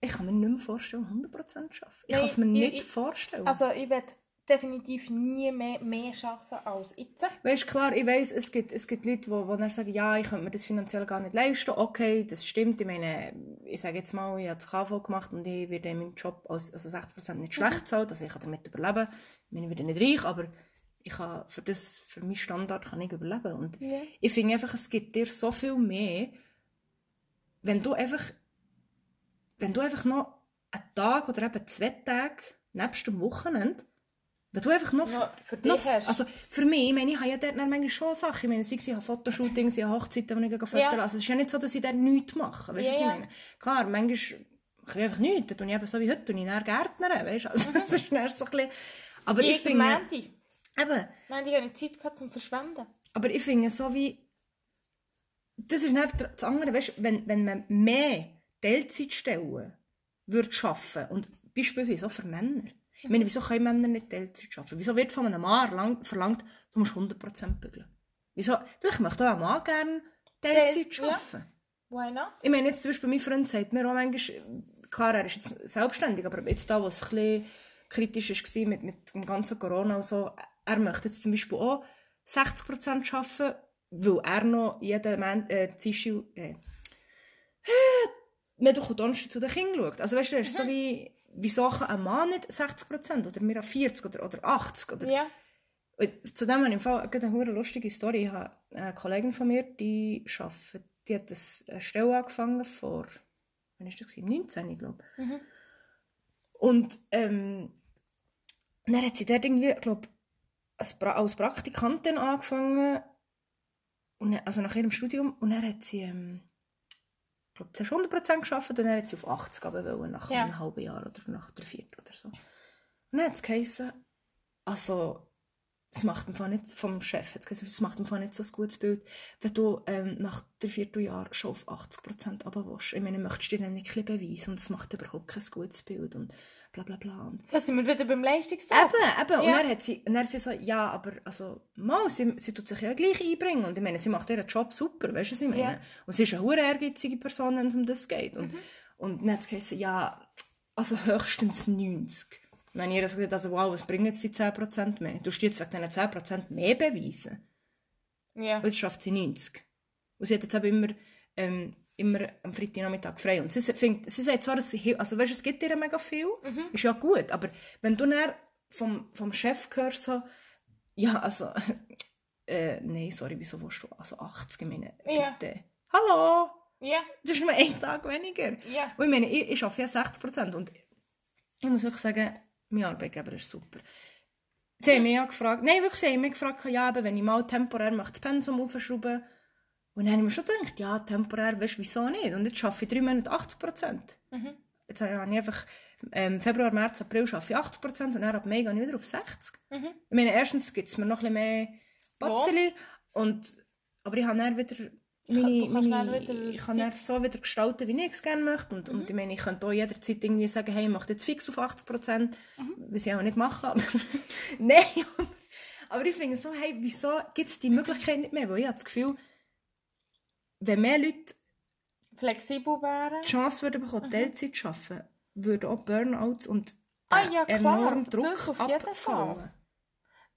ich kann mir nicht mehr vorstellen, 100% zu arbeiten. Ich kann es mir ich- nicht ich- vorstellen. Also ich will definitiv nie mehr, mehr arbeiten als jetzt. Weißt klar, ich weiss, es gibt, es gibt Leute, die, die dann sagen, ja, ich könnte mir das finanziell gar nicht leisten. Okay, das stimmt. Ich meine, ich sage jetzt mal, ich habe das KV gemacht und ich werde in meinem Job als, also 60% nicht schlecht bezahlt. Also ich kann damit überleben. Ich meine, ich werde nicht reich, aber ich kann für, das, für meinen Standard kann ich überleben. Und Ja. ich finde einfach, es gibt dir so viel mehr, wenn du einfach, wenn du einfach noch einen Tag oder eben zwei Tage nebst dem Wochenende, wenn du einfach noch, Ja, für noch dich hast. also für mich, ich meine, ich habe ja dort manchmal schon Sachen, ich meine, sei es, ich habe Fotoshootings, ich habe Hochzeiten, die ich fotografieren Ja. also es ist ja nicht so, dass ich dort nichts mache, weißt du, Ja, was ich meine? Klar, manchmal mache ich einfach nichts, dann tue ich eben so wie heute, tue ich dann Gärtnern, weißt du, also das ist dann so ein bisschen, aber ich Ich finde, Eben, Mänti habe ich Zeit gehabt zum Verschwenden. aber ich finde so wie. Das ist nicht das andere, weißt, wenn, wenn man mehr Teilzeitstellen würde arbeiten und beispielsweise auch für Männer. Ich meine, wieso können Männer nicht Teilzeit arbeiten? Wieso wird von einem Mann erlang- verlangt, du musst 100% bügeln? Wieso? Vielleicht möchte auch ein Mann gerne Teilzeit Teil- ja. arbeiten. Why not? Ich meine, jetzt zum Beispiel mein Freund sagt mir auch manchmal, klar, er ist jetzt selbstständig, aber jetzt da, wo es ein bisschen kritisch war mit, mit dem ganzen Corona und so, er möchte jetzt zum Beispiel auch 60% arbeiten, weil er noch jeden Mann, äh, Dienstag, äh, Mittwoch und Donnerstag zu den Kindern schaut. Also weißt du, ist so wie, wieso kann ein Mann nicht 60% oder wir 40 oder, oder 80 oder Ja. Zu dem habe ich im Fall eine lustige Story. Ich habe eine Kollegin von mir, die arbeitet, die hat das- eine Stelle angefangen vor, wann war das? gewesen? 19, glaube ich. Mhm. Und ähm, dann hat sie dort irgendwie, glaube als, pra als Praktikantin angefangen, und dann, also nach ihrem Studium, und dann hat sie, ähm, ich glaube, zuerst 100% gearbeitet und dann hat sie auf 80 runter wollen, nach Ja. einem halben Jahr oder nach der vierten oder so. Und dann hat es geheißen, also, es macht Fall nicht, vom Chef hat es gesagt, es macht Fall nicht so ein gutes Bild, wenn du ähm, nach drei Vierteljahr schon auf 80% runterwäschst. Ich meine, möchtest du dir dann nicht ein beweisen und es macht überhaupt kein gutes Bild und bla bla bla. Und Da sind wir wieder beim Leistungsdruck. Eben, eben. Und Ja. dann hat sie, und dann hat sie so, ja, aber also, mal, sie, sie tut sich ja gleich einbringen. Und ich meine, sie macht ihren Job super, weißt du, was ich meine? Ja. Und sie ist eine hure ehrgeizige Person, wenn es um das geht. Und, und dann hat sie gesagt, ja, also höchstens 90. Und dann habe ich ihr so gesagt, also wow, was bringen jetzt die 10% mehr? Du musst jetzt wegen diesen 10% mehr beweisen. Ja. Und jetzt schafft sie 90. Und sie hat jetzt eben immer, ähm, immer am Freitagnachmittag frei. Und sie, findet, sie sagt zwar, dass sie, hil- also weißt, es gibt ihr mega viel, ist ja gut, aber wenn du dann vom, vom Chef hörst, so, ja, also, äh, nein, sorry, wieso willst du, also 80, ich meine, Ja. bitte. Hallo, Ja. das ist nur ein Tag weniger. Ja. Und ich meine, ich, ich arbeite ja 60% und ich muss wirklich sagen, mein Arbeitgeber ist super. Sie haben mich ja gefragt, nein, wirklich, sie haben mich gefragt, ja, eben, wenn ich mal temporär das Pensum aufschrauben Und dann habe ich mir schon gedacht, ja, temporär, weißt du, wieso nicht? Und jetzt arbeite ich drei Monate 80%. Mhm. Jetzt habe ich einfach, ähm, Februar, März, April arbeite ich 80% und dann ab Mai gehe ich wieder auf 60%. Mhm. Ich meine, erstens gibt es mir noch ein bisschen mehr Batzeli, und, aber ich habe dann wieder meine, du kannst meine, wieder ich kann dann so wieder gestalten, wie ich es gerne möchte. Und, Mhm. und ich meine, ich könnte auch jederzeit irgendwie sagen, hey, ich mache jetzt fix auf 80%, Mhm. was ich auch nicht mache. Aber Nein, aber, ich finde so, hey, wieso gibt es die Möglichkeit nicht mehr? Weil ich habe das Gefühl, wenn mehr Leute Flexibel wären. die Chance würden bekommen, Teilzeit zu arbeiten, würden auch Burnouts und Ah, ja, klar. enorme Druck Das auf jeden abfallen. Fall.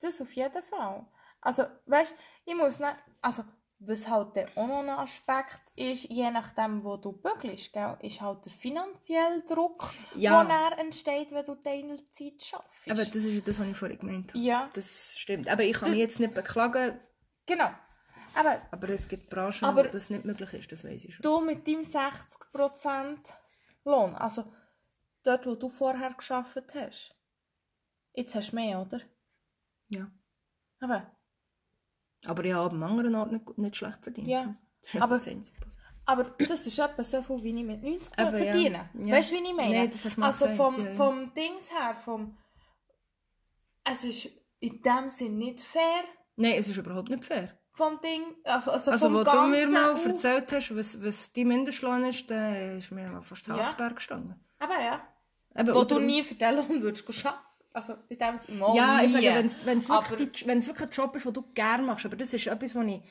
Das auf jeden Fall. Also, weißt du, ich muss nicht, also, was halt dann auch noch Aspekt ist, je nachdem, wo du bügelst, gell, ist halt der finanzielle Druck, Ja. der entsteht, wenn du Teilzeit schaffst. Aber das ist das, was ich vorhin gemeint habe. Ja. Das stimmt. Aber ich kann mich jetzt nicht beklagen, Genau. Aber aber es gibt Branchen, Aber- wo das nicht möglich ist, das weiß ich schon. du mit deinem 60% Lohn, also dort, wo du vorher geschafft hast, jetzt hast du mehr, oder? Ja. Aber, Aber ich habe am anderen Ort nicht, nicht schlecht verdient. Ja. Also, Aber- aber das ist etwa so viel, wie ich mit 90 Eben, ja. verdiene. Ja. Weißt du, wie ich meine? Nein, das hast du mal also gesagt, vom, ja, ja. vom Dings her, vom... Es ist in dem Sinn nicht fair, Nein, es ist überhaupt nicht fair. vom Ding, also, also Also, vom wo du mir mal auf- erzählt hast, was, was dein Mindestlohn ist, dann ist mir mal fast Ja. Harzberg gestanden. Aber ja, Eben, wo du nie für den Lohn würdest arbeiten. Also in dem mal Ja, ich sage, wenn es Aber- wirklich, die- wirklich ein Job ist, den du gerne machst, aber das ist etwas, was ich,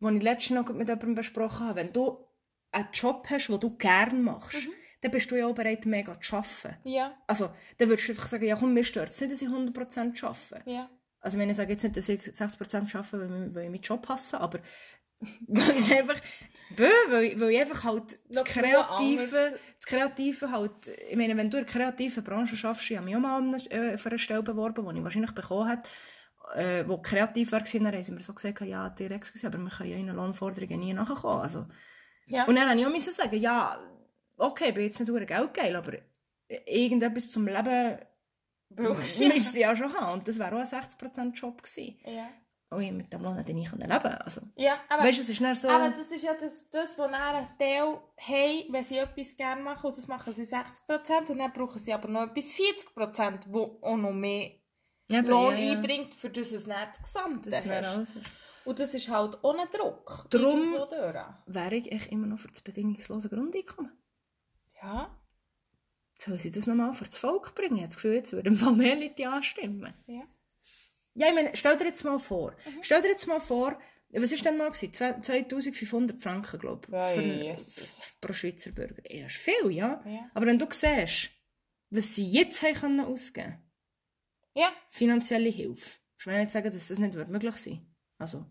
was ich letztens noch mit jemandem besprochen habe. Wenn du einen Job hast, den du gerne machst, Mhm. dann bist du ja auch bereit, mega zu arbeiten. Ja, Also, dann würdest du einfach sagen, ja komm, mir stört es nicht, dass ich 100% arbeite. ja. Also, ich meine, ich sage jetzt nicht, dass ich 60% arbeite, weil ich, weil ich meinen Job hasse, aber weil ich einfach, bö, weil, weil ich einfach halt das Kreative, das Kreative halt, ich meine, wenn du in einer kreativen Branche schaffst, ich habe mich auch mal an eine- äh, für eine Stelle beworben, die ich wahrscheinlich bekommen hätte, äh, wo kreativ war, dann haben sie mir so gesagt, ja, dir excuse, aber wir können ja in Lohnforderungen nie nachkommen. Also, ja. und dann musste ich auch sagen, ja, okay, ich bin jetzt nicht nur Geld geil, aber irgendetwas zum Leben Brauchst müsste ich ja schon haben. Und das wäre auch ein 60% Job gewesen. ja. Ich mit dem Lohn hätte ich leben. Also, Ja, aber, weißt es ist so... aber das ist ja das, das was dann ein Teil haben, wenn sie etwas gerne machen, und das machen sie 60% und dann brauchen sie aber noch etwas 40%, wo auch noch mehr Ja, Lohn ja, ja. einbringt, für das es nicht das Gesamte Das hast. Und das ist halt ohne Druck. Durch. Wäre ich echt immer noch für das bedingungslose Grundeinkommen. Ja. soll sie das nochmal vor das Volk bringen? Ich habe das Gefühl, jetzt würden im Fall mehr Leute anstimmen. Ja. Ja, ich meine, stell dir jetzt mal vor, stell dir jetzt mal vor, was ist denn mal gewesen? Zwei- 2500 Franken, glaube ich, Ja, für- pro Schweizer Bürger. Ja, ist viel, ja? Ja. Aber wenn du siehst, was sie jetzt haben können ausgeben Ja. finanzielle Hilfe, ich will nicht sagen, dass das nicht wird möglich sein Also,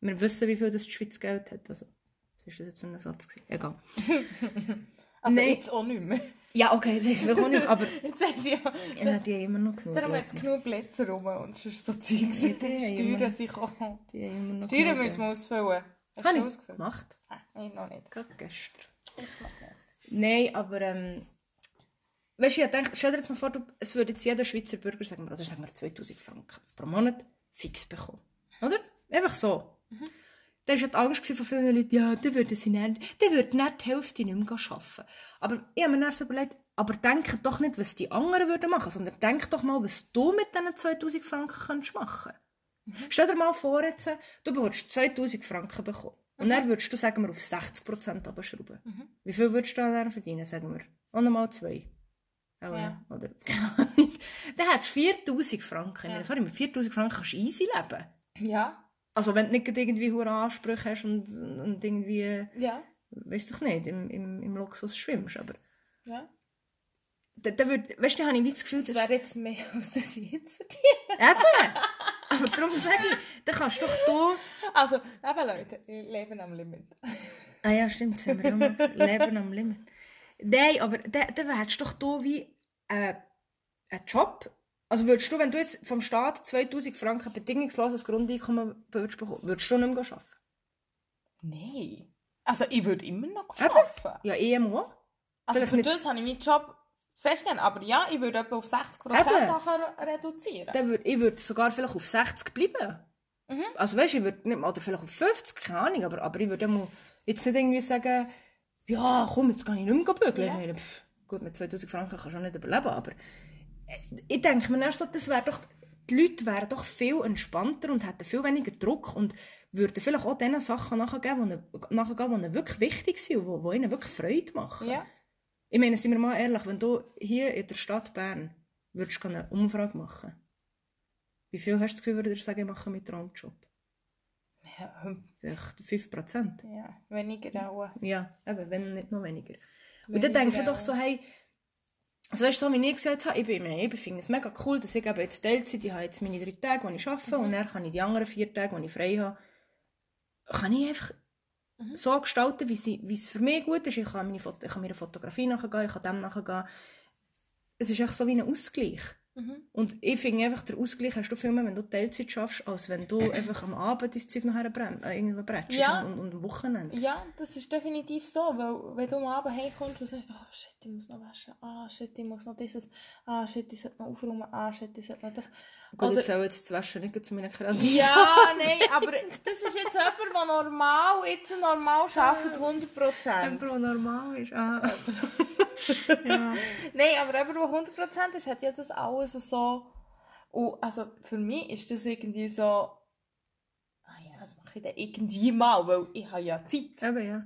wir wissen, wie viel das die Schweiz Geld hat. Also, was ist das jetzt für ein Satz? Gewesen? Egal. Also Nein. jetzt auch nicht mehr. Ja, okay, das ist vielleicht auch nicht, aber Jetzt haben sie ja... ja, die haben immer noch genug. Darum hat es ich. genug Plätze rum und sonst so Zeug Ja, die Steuern sich auch... Die haben immer noch Steuern müssen wir ausfüllen. Hast Habe du ich ausgefüllt? gemacht. Ich noch nicht. Gerade gestern. Ich. Nein, aber ähm, weißt du, ich denke, stell dir jetzt mal vor, du, es würde jetzt jeder Schweizer Bürger sagen, wir, also sagen wir 2000 Franken pro Monat fix bekommen. Oder? Einfach so. Da war ja die Angst von vielen Leuten, ja, dann würden sie nicht, dann würde nicht die Hälfte nicht mehr arbeiten. Aber ich habe mir dann so überlegt, aber denke doch nicht, was die anderen würden machen, sondern denk doch mal, was du mit diesen 2000 Franken könntest machen Stell dir mal vor, jetzt, du würdest 2000 Franken bekommen. Und dann würdest du, sagen wir, auf 60% abschrauben. Wie viel würdest du dann verdienen, sagen wir? auch nochmal zwei. Auch, Ja. Oder, keine Ahnung. Dann hättest du 4000 Franken. Ja. Sorry, mit 4000 Franken kannst du easy leben. Ja. Also wenn du nicht irgendwie hohe Ansprüche hast und, und irgendwie, Ja. weißt du nicht, im, im, im Luxus schwimmst. Aber Ja. da, da würd, weißt du, da habe ich das Gefühl, Das dass... wäre jetzt mehr, als das ich jetzt verdiene. Eben! Aber darum sage ich, dann kannst du doch hier... Also, eben Leute, ich lebe am Limit. Ah ja, stimmt, das haben wir gesagt. Leben am Limit. Nein, aber dann da hättest du doch hier wie äh, einen Job. Also würdest du, wenn du jetzt vom Staat 2000 Franken bedingungsloses Grundeinkommen würdest bekommen, würdest du nicht mehr arbeiten? Nein. Also, ich würde immer noch arbeiten. Ja, EMO. Also, Vielleicht für nicht- das habe ich meinen Job zu festgehen. Aber ja, ich würde etwa auf 60% Eben. nachher reduzieren. Dann würd, ich würde sogar vielleicht auf 60 bleiben. Mhm. Also weißt du, ich würde nicht mal, oder vielleicht auf 50, keine Ahnung, aber, aber ich würde jetzt nicht irgendwie sagen, ja, komm, jetzt kann ich nicht mehr bügeln. Ja. Ich pff, gut, mit 2000 Franken kannst du auch nicht überleben, aber ich denke mir dann so, das wäre doch, die Leute wären doch viel entspannter und hätten viel weniger Druck und würden vielleicht auch den Sachen nachgehen, die ihnen, wirklich wichtig sind und die, ihnen wirklich Freude machen. Ja. Ich meine, sind wir mal ehrlich, wenn du hier in der Stadt Bern würdest du eine Umfrage machen, wie viel hast du das Gefühl, würdest du sagen, ich mache meinen Traumjob? Ja, hm, Vielleicht 5%. ja, weniger auch. Ja, eben, wenn nicht noch weniger. Und Weniger dann denke ich auch. doch so, hey, also weißt du, so wie ich gesagt habe, ich, bin, ich finde es mega cool, dass ich eben jetzt Teilzeit, ich habe jetzt meine drei Tage, die ich arbeite, Mhm. und dann kann ich die anderen vier Tage, die ich frei habe, kann ich einfach Mhm. so gestalten, wie, sie, wie es für mich gut ist. Ich kann, meine Foto, ich kann meiner Fotografie nachgehen, ich kann dem nachgehen. Es ist echt so wie ein Ausgleich. Mhm. Und ich finde einfach, der Ausgleich hast du viel mehr, wenn du Teilzeit schaffst, als wenn du einfach am Abend dein Zeug nachher brennt, äh, irgendwo brennst Ja. und, und am Wochenende. Ja, das ist definitiv so, weil wenn du am Abend heimkommst und sagst, oh shit, ich muss noch waschen, ah shit, ich muss noch dieses, ah shit, ich sollte noch aufräumen, ah shit, ich sollte noch das. Gut, Oder- jetzt auch jetzt das Waschen nicht zu meinen Kreativen. Ja, nein, aber das ist jetzt jemand, der normal, jetzt normal arbeitet, 100%. Pro normal ist. Ah. ja. Nein, aber jemand, der 100% ist, hat ja das alles so. Und also für mich ist das irgendwie so. Ah ja, das mache ich dann irgendwie mal, weil ich habe ja Zeit. Eben, ja.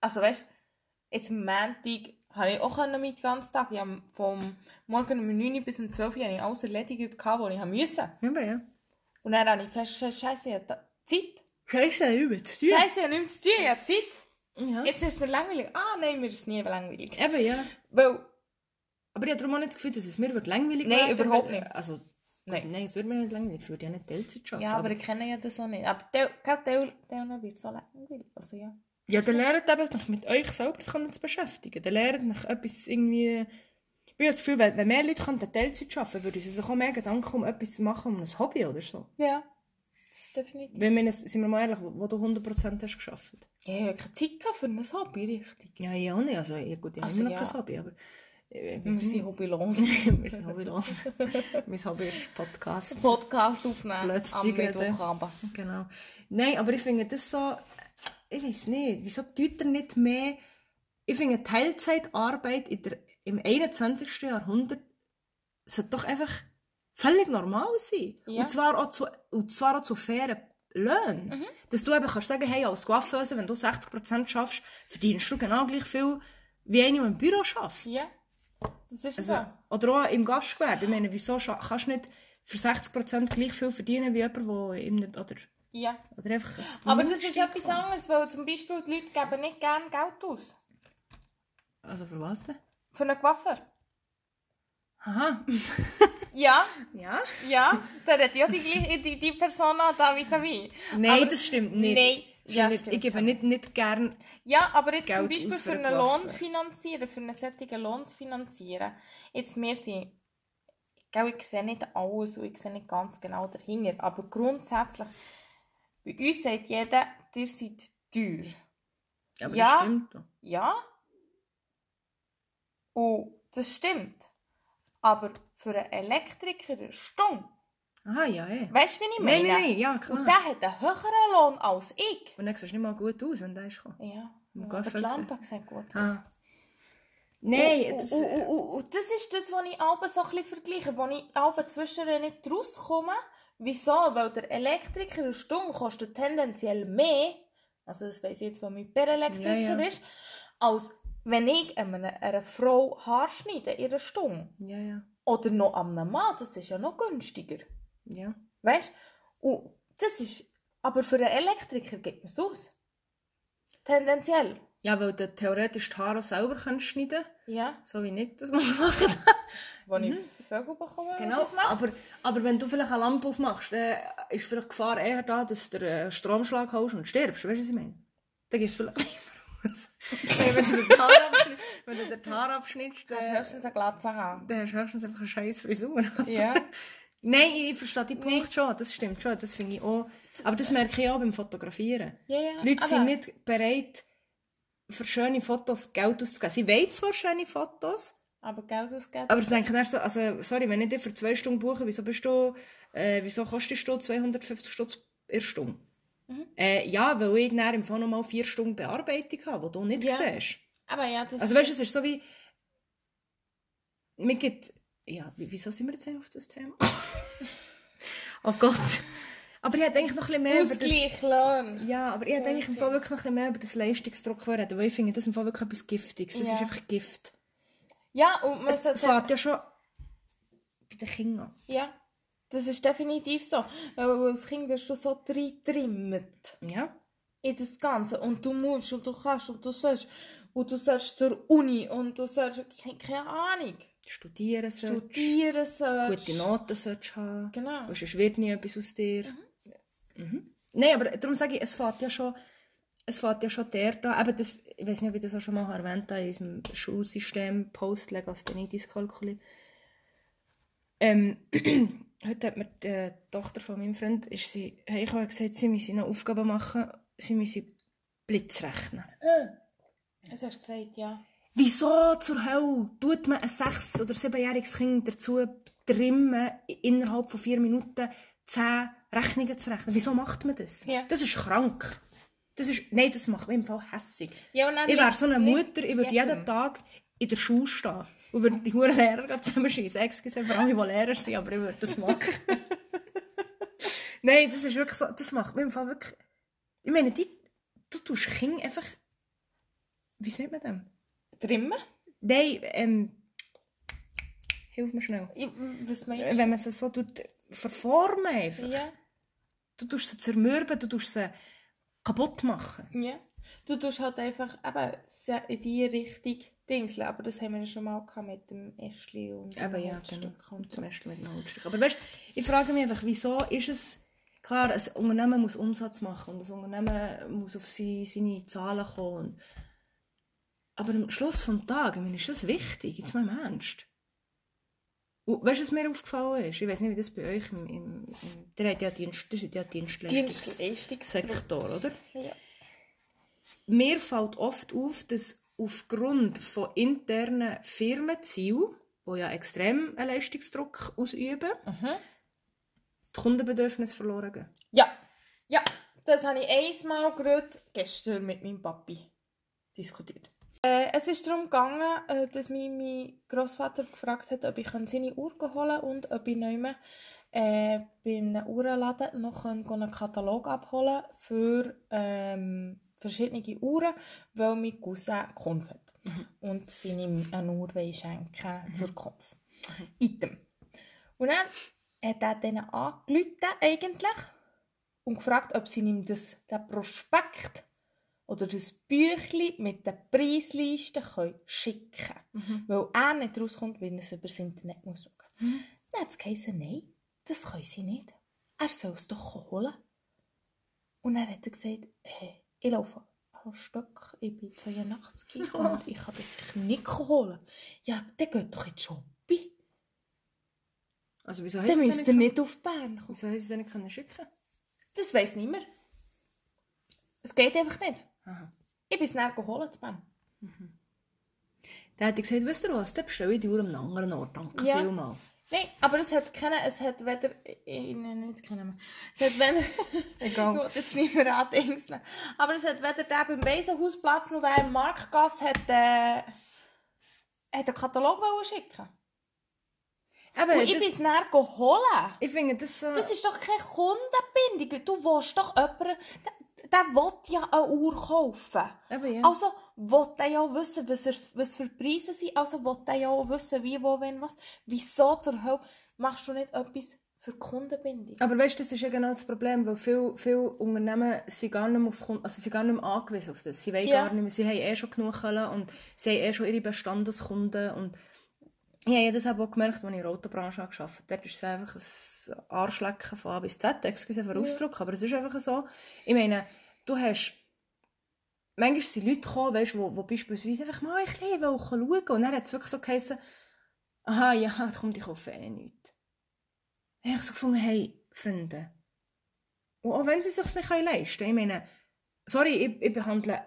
Also weißt du, jetzt am Montag habe ich auch mit den ganzen Tag. Ich habe vom Morgen um 9 Uhr bis um 12 Uhr habe ich alles erledigt, was ich musste. Eben, ja. Und dann habe ich festgestellt, Scheiße, ich habe Zeit. Scheiße, übelst. Ja. Scheiße, ich habe nichts zu tun, ich habe Zeit. Ja. Jetzt ist es mir langweilig. Ah nein, mir ist es nie langweilig. Eben, ja. Weil, Aber ich habe darum auch nicht das Gefühl, dass es mir wird langweilig Nein, werden, überhaupt nicht. Also, Nein. nein. es wird mir nicht langweilig. Ich würde ja nicht Teilzeit arbeiten. ja, aber ich kenne ja das auch nicht. Aber der, der, der wird so langweilig. Also ja. Ja, dann lernt eben noch mit euch selber zu beschäftigen. Dann lernt noch etwas irgendwie... Ich habe das Gefühl, wenn, mehr Leute könnten Teilzeit arbeiten würden sie sich auch mehr Gedanken um etwas zu machen, um ein Hobby oder so. Ja. Definitiv. Weil, wir, sind wir mal ehrlich, wo, du 100% hast geschafft. Ja, ich habe keine Zeit für ein Hobby, richtig. Ja, ich auch nicht. Also, ja, gut, ich habe Also, noch ja. kein Hobby, aber... äh, Wir sind hobbylos. wir sind hobbylos. mein Hobby ist Podcast. Podcast aufnehmen. Plötzlich am. Mittwochabend. Genau. Nein, aber ich finde das so... Ich weiß nicht, wieso tut er nicht mehr... Ich finde, Teilzeitarbeit in der, im 21. Jahrhundert sollte doch einfach völlig normal sein. Ja. Und, zwar auch zu, und zwar auch zu fairen Löhnen. Dass du eben kannst sagen, hey, als Coiffeuse, wenn du 60% schaffst, verdienst du genau gleich viel, wie einer, der im Büro schafft. Ja. Das ist Also, so. oder auch im Gastgewerbe. Ich meine, wieso kannst du nicht für 60% gleich viel verdienen wie jemand, der einem, oder, Ja. oder einfach ein Aber das ist etwas anderes, weil zum Beispiel die Leute geben nicht gerne Geld aus. Also für was denn? Für einen Coiffeur. Aha. Ja, Ja? ja, da hat ja die, gleiche- die, die Persona da vis-à-vis. Nein, Aber- das stimmt nicht. Nein, Das ja, stimmt nicht. stimmt ich gebe schon. nicht, nicht gern. Ja, aber jetzt Geld zum Beispiel aus für für einen einen Lohn Coiffeur. finanzieren, für einen solchen Lohn zu finanzieren. Jetzt, wir sind, gell, ich sehe nicht alles und ich sehe nicht ganz genau dahinter, aber grundsätzlich, bei uns sagt jeder, ihr seid teuer. Aber Ja. das stimmt doch. Ja. Und das stimmt. Aber für einen Elektriker eine Stunde, Aha, ja, eh. weißt du, wie ich Nein, meine? nein, nein, ja, klar. Und der hat einen höheren Lohn als ich. Und dann siehst du nicht mal gut aus, wenn der ist gekommen. Ja, aber die Lampe sieht gut aus. Ah. Nein, und, das, und, und, und, und das ist das, was ich abends so ein bisschen vergleiche, wo ich abends zwischendurch nicht rauskomme. Wieso? Weil der Elektriker eine Stunde kostet tendenziell mehr, also das weiss ich jetzt, was mit per Elektriker Ja, ja. ist, als wenn ich einer, einer Frau Haar schneide in einer Stunde. ja, ja, Oder noch an einem Mann, das ist ja noch günstiger. ja. Weißt du? Und das ist, aber für einen Elektriker gibt man es aus. Tendenziell. Ja, weil du theoretisch die Haare selber kannst schneiden Ja. so wie ich das mal mache. Wo ich Vögel bekomme, wenn Genau, das mache. aber, aber wenn du vielleicht eine Lampe aufmachst, dann ist vielleicht die Gefahr eher da, dass du einen Stromschlag hast und stirbst. Weißt du, was ich meine? Dann gibst du vielleicht wenn du den Haar abschnittst, wenn du den Haar abschnittst Kannst dann, höchstens eine Glatze haben. dann hast du höchstens einfach eine scheiß Frisur. Ja. Nein, ich verstehe den Punkt schon, das stimmt schon, das finde ich auch. Aber das merke ich auch beim Fotografieren. Ja, ja. Die Leute aber- sind nicht bereit, für schöne Fotos Geld auszugeben. Sie wollen zwar schöne Fotos, Aber Geld ausgeben. aber sie denken dann so, also, sorry, wenn ich dir für zwei Stunden buche, wieso bist du, äh, wieso kostest du 250 Stutz in Stunde? Mhm. Äh, ja, weil ich dann im Fall noch mal vier Stunden Bearbeitung habe, die du nicht Ja. siehst. Aber ja, das Also weißt du, es ist so wie, mir gibt, ja, wie- wieso sind wir jetzt auf das Thema? oh Gott. Aber ich hätte eigentlich noch ein bisschen mehr über das... Ja, aber ich hätte eigentlich im Fall wirklich noch ein bisschen mehr über das Leistungsdruck reden, weil ich finde, das ist im Fall wirklich etwas Giftiges. Das Ja. ist einfach Gift. Ja, und man Es sollte... fängt ja schon bei den Kindern. Ja, das ist definitiv so. Weil als Kind wirst du so reintrimmt Ja? in das Ganze. Und du musst und du kannst und du sollst. Und du sollst zur Uni und du sollst... Keine, Ahnung. Studieren sollst. Studieren sollst. Gute Noten sollst du haben. Genau. Sonst wird nie etwas aus dir. Mhm. Nein, aber darum sage ich, es fängt ja schon, es fängt ja schon der da, eben das, ich weiß nicht, ob ich das auch schon mal erwähnt habe, in unserem Schulsystem Post-Legasthenitis Kalkuli. Ähm, heute hat mir die Tochter von meinem Freund, ist sie, ich habe gesagt, sie müsse noch Aufgaben machen, sie müsse Blitz rechnen. Das hast du gesagt, ja. Wieso zur Hölle tut man ein sechs- oder siebenjähriges Kind dazu trimmen, innerhalb von vier Minuten zehn Rechnungen zu rechnen? Wieso macht man das? Ja. Das ist krank. Das ist, nein, das macht mich im Fall hässig. ja und Ich wäre so eine Mutter, ich würde jeden Tag in der Schule stehen und würde die huren Lehrer zusammenschießen. Excuse für alle, die Lehrer sind, aber ich würde das machen. nein, das ist wirklich so, das macht mich im Fall wirklich... Ich meine, die, du tust Kinder einfach... Wie sagt man dem? Trimmen? Nein, ähm... Hilf mir schnell. Ich, was meinst du? Wenn man sie so tut, verformen einfach. Ja. Du tust sie zermürben, du tust sie kaputt machen. Ja. Du tust halt einfach eben in die Richtung Dingseln, aber das haben wir ja schon mal gehabt mit dem Äschli und dem Aber ja, genau. und so. Zum ersten mit dem Holzstück. Aber weißt, ich frage mich einfach, wieso ist es... Klar, ein Unternehmen muss Umsatz machen und ein Unternehmen muss auf sie, seine Zahlen kommen. Aber am Schluss des Tages, ich meine, ist das wichtig, jetzt mal im Ernst. Und weißt du, was mir aufgefallen ist? Ich weiß nicht, wie das bei euch im... im, im ihr habt ja Dienst, ihr seid ja Dienstleistungs Dienstleistungssektor. Sektor, oder? Ja. Mir fällt oft auf, dass aufgrund von internen Firmenzielen, die ja extrem einen Leistungsdruck ausüben, Mhm. die Kundenbedürfnisse verloren gehen. Ja, ja, das habe ich einmal gerade gestern mit meinem Papi diskutiert. Äh, es ist darum gegangen, äh, dass mich mein Großvater gefragt hat, ob ich seine Uhr holen kann und ob ich nicht mehr äh, bei einem Uhrenladen noch einen Katalog abholen für ähm, verschiedene Uhren, weil mein Cousin Kunde hat. und sie ihm eine Uhr schenken zur Kopf. Item. Und dann hat er denen angerufen, eigentlich, und gefragt, ob sie ihm das, den Prospekt oder das Büchlein mit der Preisliste können schicken können. Weil er nicht rauskommt, wenn er es über das Internet muss muss. Dann hat es nein, das können sie nicht. Er soll es doch holen. Und dann hat er gesagt, hey, ich laufe ein Stück, ich bin 82 und ich kann das sicher nicht holen. Ja, dann geht doch in die Shopping. Also wieso Dann müsst ihr nicht auf Bern kommen. Wieso haben sie es nicht schicken Das weiss niemand. Es geht einfach nicht. Aha. Ich bin es dann geholt zu Bern. Dann hat er gesagt, wisst ihr was, dann bestelle ich die Uhr an einem anderen Ort. Danke Ja. vielmals. Nein, aber es hat keine, es hat weder, ich nenne nicht keinen Namen. Es hat weder, Egal. ich will jetzt nicht mehr andingseln. Aber es hat weder der beim Waisenhausplatz noch der im Marktgasse hat, äh, hat einen Katalog schicken. Aber Und ich bin es dann geholt. ich finde das so... Das ist doch keine Kundenbindung. Du willst doch jemanden, der, will ja eine Uhr kaufen. Eben, ja. Also will der ja auch wissen, was, er, was für Preise sind. Also will der ja auch wissen, wie, wo, wenn, was. Wieso zur Hölle machst du nicht etwas für die Kundenbindung? Aber weißt du, das ist ja genau das Problem, weil viele, viele Unternehmen sind gar nicht mehr, auf, Kunden- also sind gar nicht mehr angewiesen auf das. Sie wollen Ja. gar nicht mehr, sie haben eh schon genug und sie haben eh schon ihre Bestandeskunden und ich habe das auch gemerkt, als ich in der Autobranche gearbeitet habe. Dort ist es einfach ein Arschlecken von A bis Z, excuse für Ausdruck, aber es ist einfach so. Ich meine, du hast manchmal sind Leute gekommen, weißt, wo, wo beispielsweise einfach mal ein bisschen schauen wollten. Und dann hat es wirklich so geheißen, aha, ja, komm, ich kaufe eh nichts. Dann habe ich so gefunden, hey, Freunde. Und auch wenn sie es sich nicht leisten können, ich meine, sorry, ich, ich behandle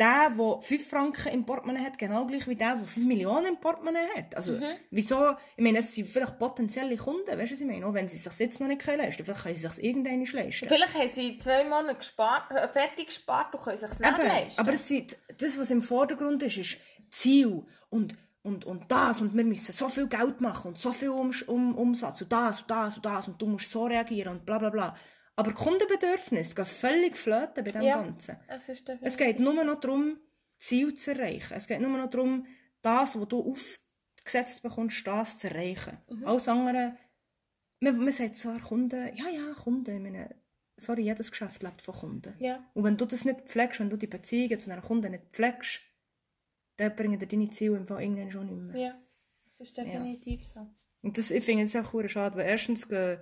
den, der 5 Franken im Portemonnaie hat, genau gleich wie der, der 5 Millionen im Portemonnaie hat. Also, wieso? Ich meine, es sind vielleicht potenzielle Kunden, weißt du, was ich meine? Auch wenn sie es sich jetzt noch nicht leisten können, vielleicht können sie es sich nicht leisten. Vielleicht haben sie zwei Monate gespart, äh, fertig gespart und können sich nicht Eben, leisten. aber es sind, das, was im Vordergrund ist, ist Ziel und, und, und das und wir müssen so viel Geld machen und so viel um, um, Umsatz und das und das und das und du musst so reagieren und bla bla bla. Aber Kundenbedürfnisse gehen völlig flöten bei dem Ja. Ganzen. es ist Es geht nur noch darum, Ziel zu erreichen. Es geht nur noch darum, das, was du aufgesetzt bekommst, das zu erreichen. Alles andere, man, man sagt zwar Kunden, ja, ja, Kunden, ich meine, sorry, jedes Geschäft lebt von Kunden. Ja. Und wenn du das nicht pflegst, wenn du die Beziehungen zu einem Kunden nicht pflegst, dann bringen dir deine Ziele im Fall irgendwann schon nicht mehr. Ja, das ist definitiv so. Und das, ich finde es auch schade, weil erstens gehen,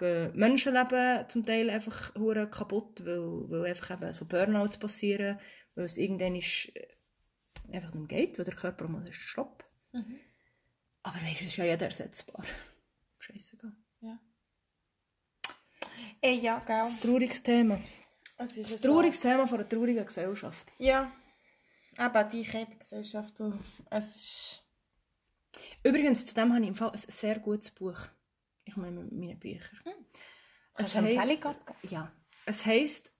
gehen Menschenleben zum Teil einfach hure kaputt, weil, weil einfach eben so Burnouts passieren, weil es irgendwann ist, äh, einfach nicht geht, weil der Körper mal sagt, stopp. Aber weißt, es ist ja jeder ersetzbar. Scheißegal. Ja. Ey, ja, gell. Das ist ein trauriges Thema. Es ist Ein trauriges Thema von einer traurigen Gesellschaft. Ja. Aber die Käfergesellschaft, du, es ist... Übrigens, zu dem habe ich im Fall ein sehr gutes Buch. Ich meine, meine Bücher. Eine Empfehlung abgeben? Ja. Es heisst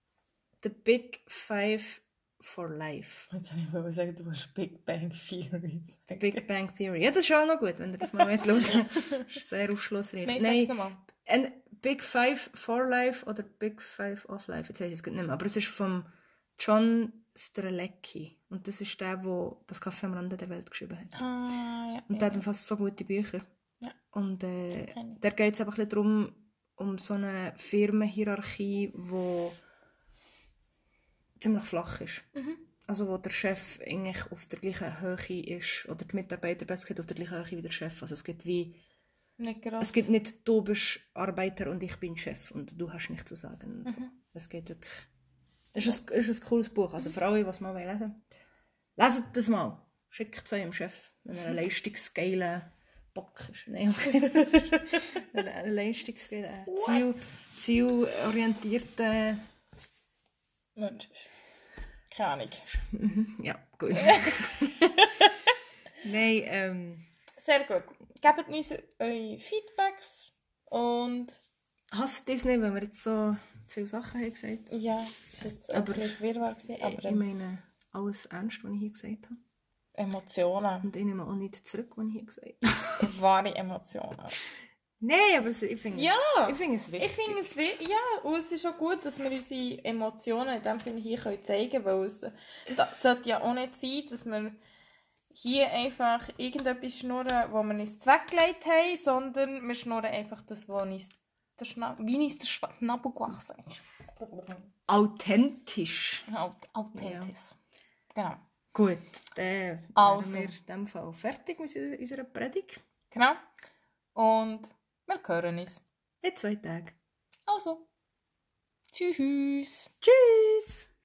The Big Five for Life. Jetzt habe ich sagen, du hast Big Bang Theory. The Big Bang Theory. Ja, das ist auch noch gut, wenn ihr das mal schaut. Das ist sehr aufschlussreich. Nein, sag's nochmal. ein Big Five for Life oder Big Five of Life, jetzt weiß ich es nicht mehr. Aber es ist von John Strelecki. Und das ist der, der das Kaffee am Rande der Welt geschrieben hat. Ah, ja. Und der hat fast so gute Bücher. Ja. Und äh, da geht es einfach ein bisschen darum, um so eine Firmenhierarchie, die ziemlich flach ist. Mhm. Also wo der Chef eigentlich auf der gleichen Höhe ist, oder die Mitarbeiter besser gesagt auf der gleichen Höhe wie der Chef. Also es gibt wie, es gibt nicht, du bist Arbeiter und ich bin Chef und du hast nichts zu sagen. und So. Mhm. Es geht wirklich... Es ist, ein, ist ein cooles Buch, also für alle, die es mal lesen wollen. Leset das mal. Schickt es eurem Chef, wenn er ein leistungsgeiler Bock ist. Nein, okay. Das ist ein, ein leistungsgeiler, Ziel, zielorientierter... Mensch. Keine Ahnung. Ja, gut. Nein, ähm... Sehr gut. Gebt uns eure Feedbacks und Hasst ihr es nicht, wenn wir jetzt so viele Sachen haben gesagt ja, das war jetzt Aber- ein Wirrwarr, gewesen, aber ich meine, alles ernst, was ich hier gesagt habe. Emotionen, Und ich nehme auch nicht zurück, was ich hier gesagt habe. wahre Emotionen. Nein, aber ich finde Ja. es, ich finde es wichtig. Ich finde es wi- ja, und es ist auch gut, dass wir unsere Emotionen in dem Sinne hier können zeigen können, weil es das sollte ja auch nicht sein, dass wir hier einfach irgendetwas schnurren, wo wir uns weggelegt haben, sondern wir schnurren einfach das, wo uns der wie uns der Schnabel gewachsen ist. Authentisch. Aut- Authentisch. Genau. Gut, dann Also. wir in dem Fall fertig mit unserer Predigt. Genau. Und wir hören uns. In zwei Tagen. Also. Tschüss. Tschüss!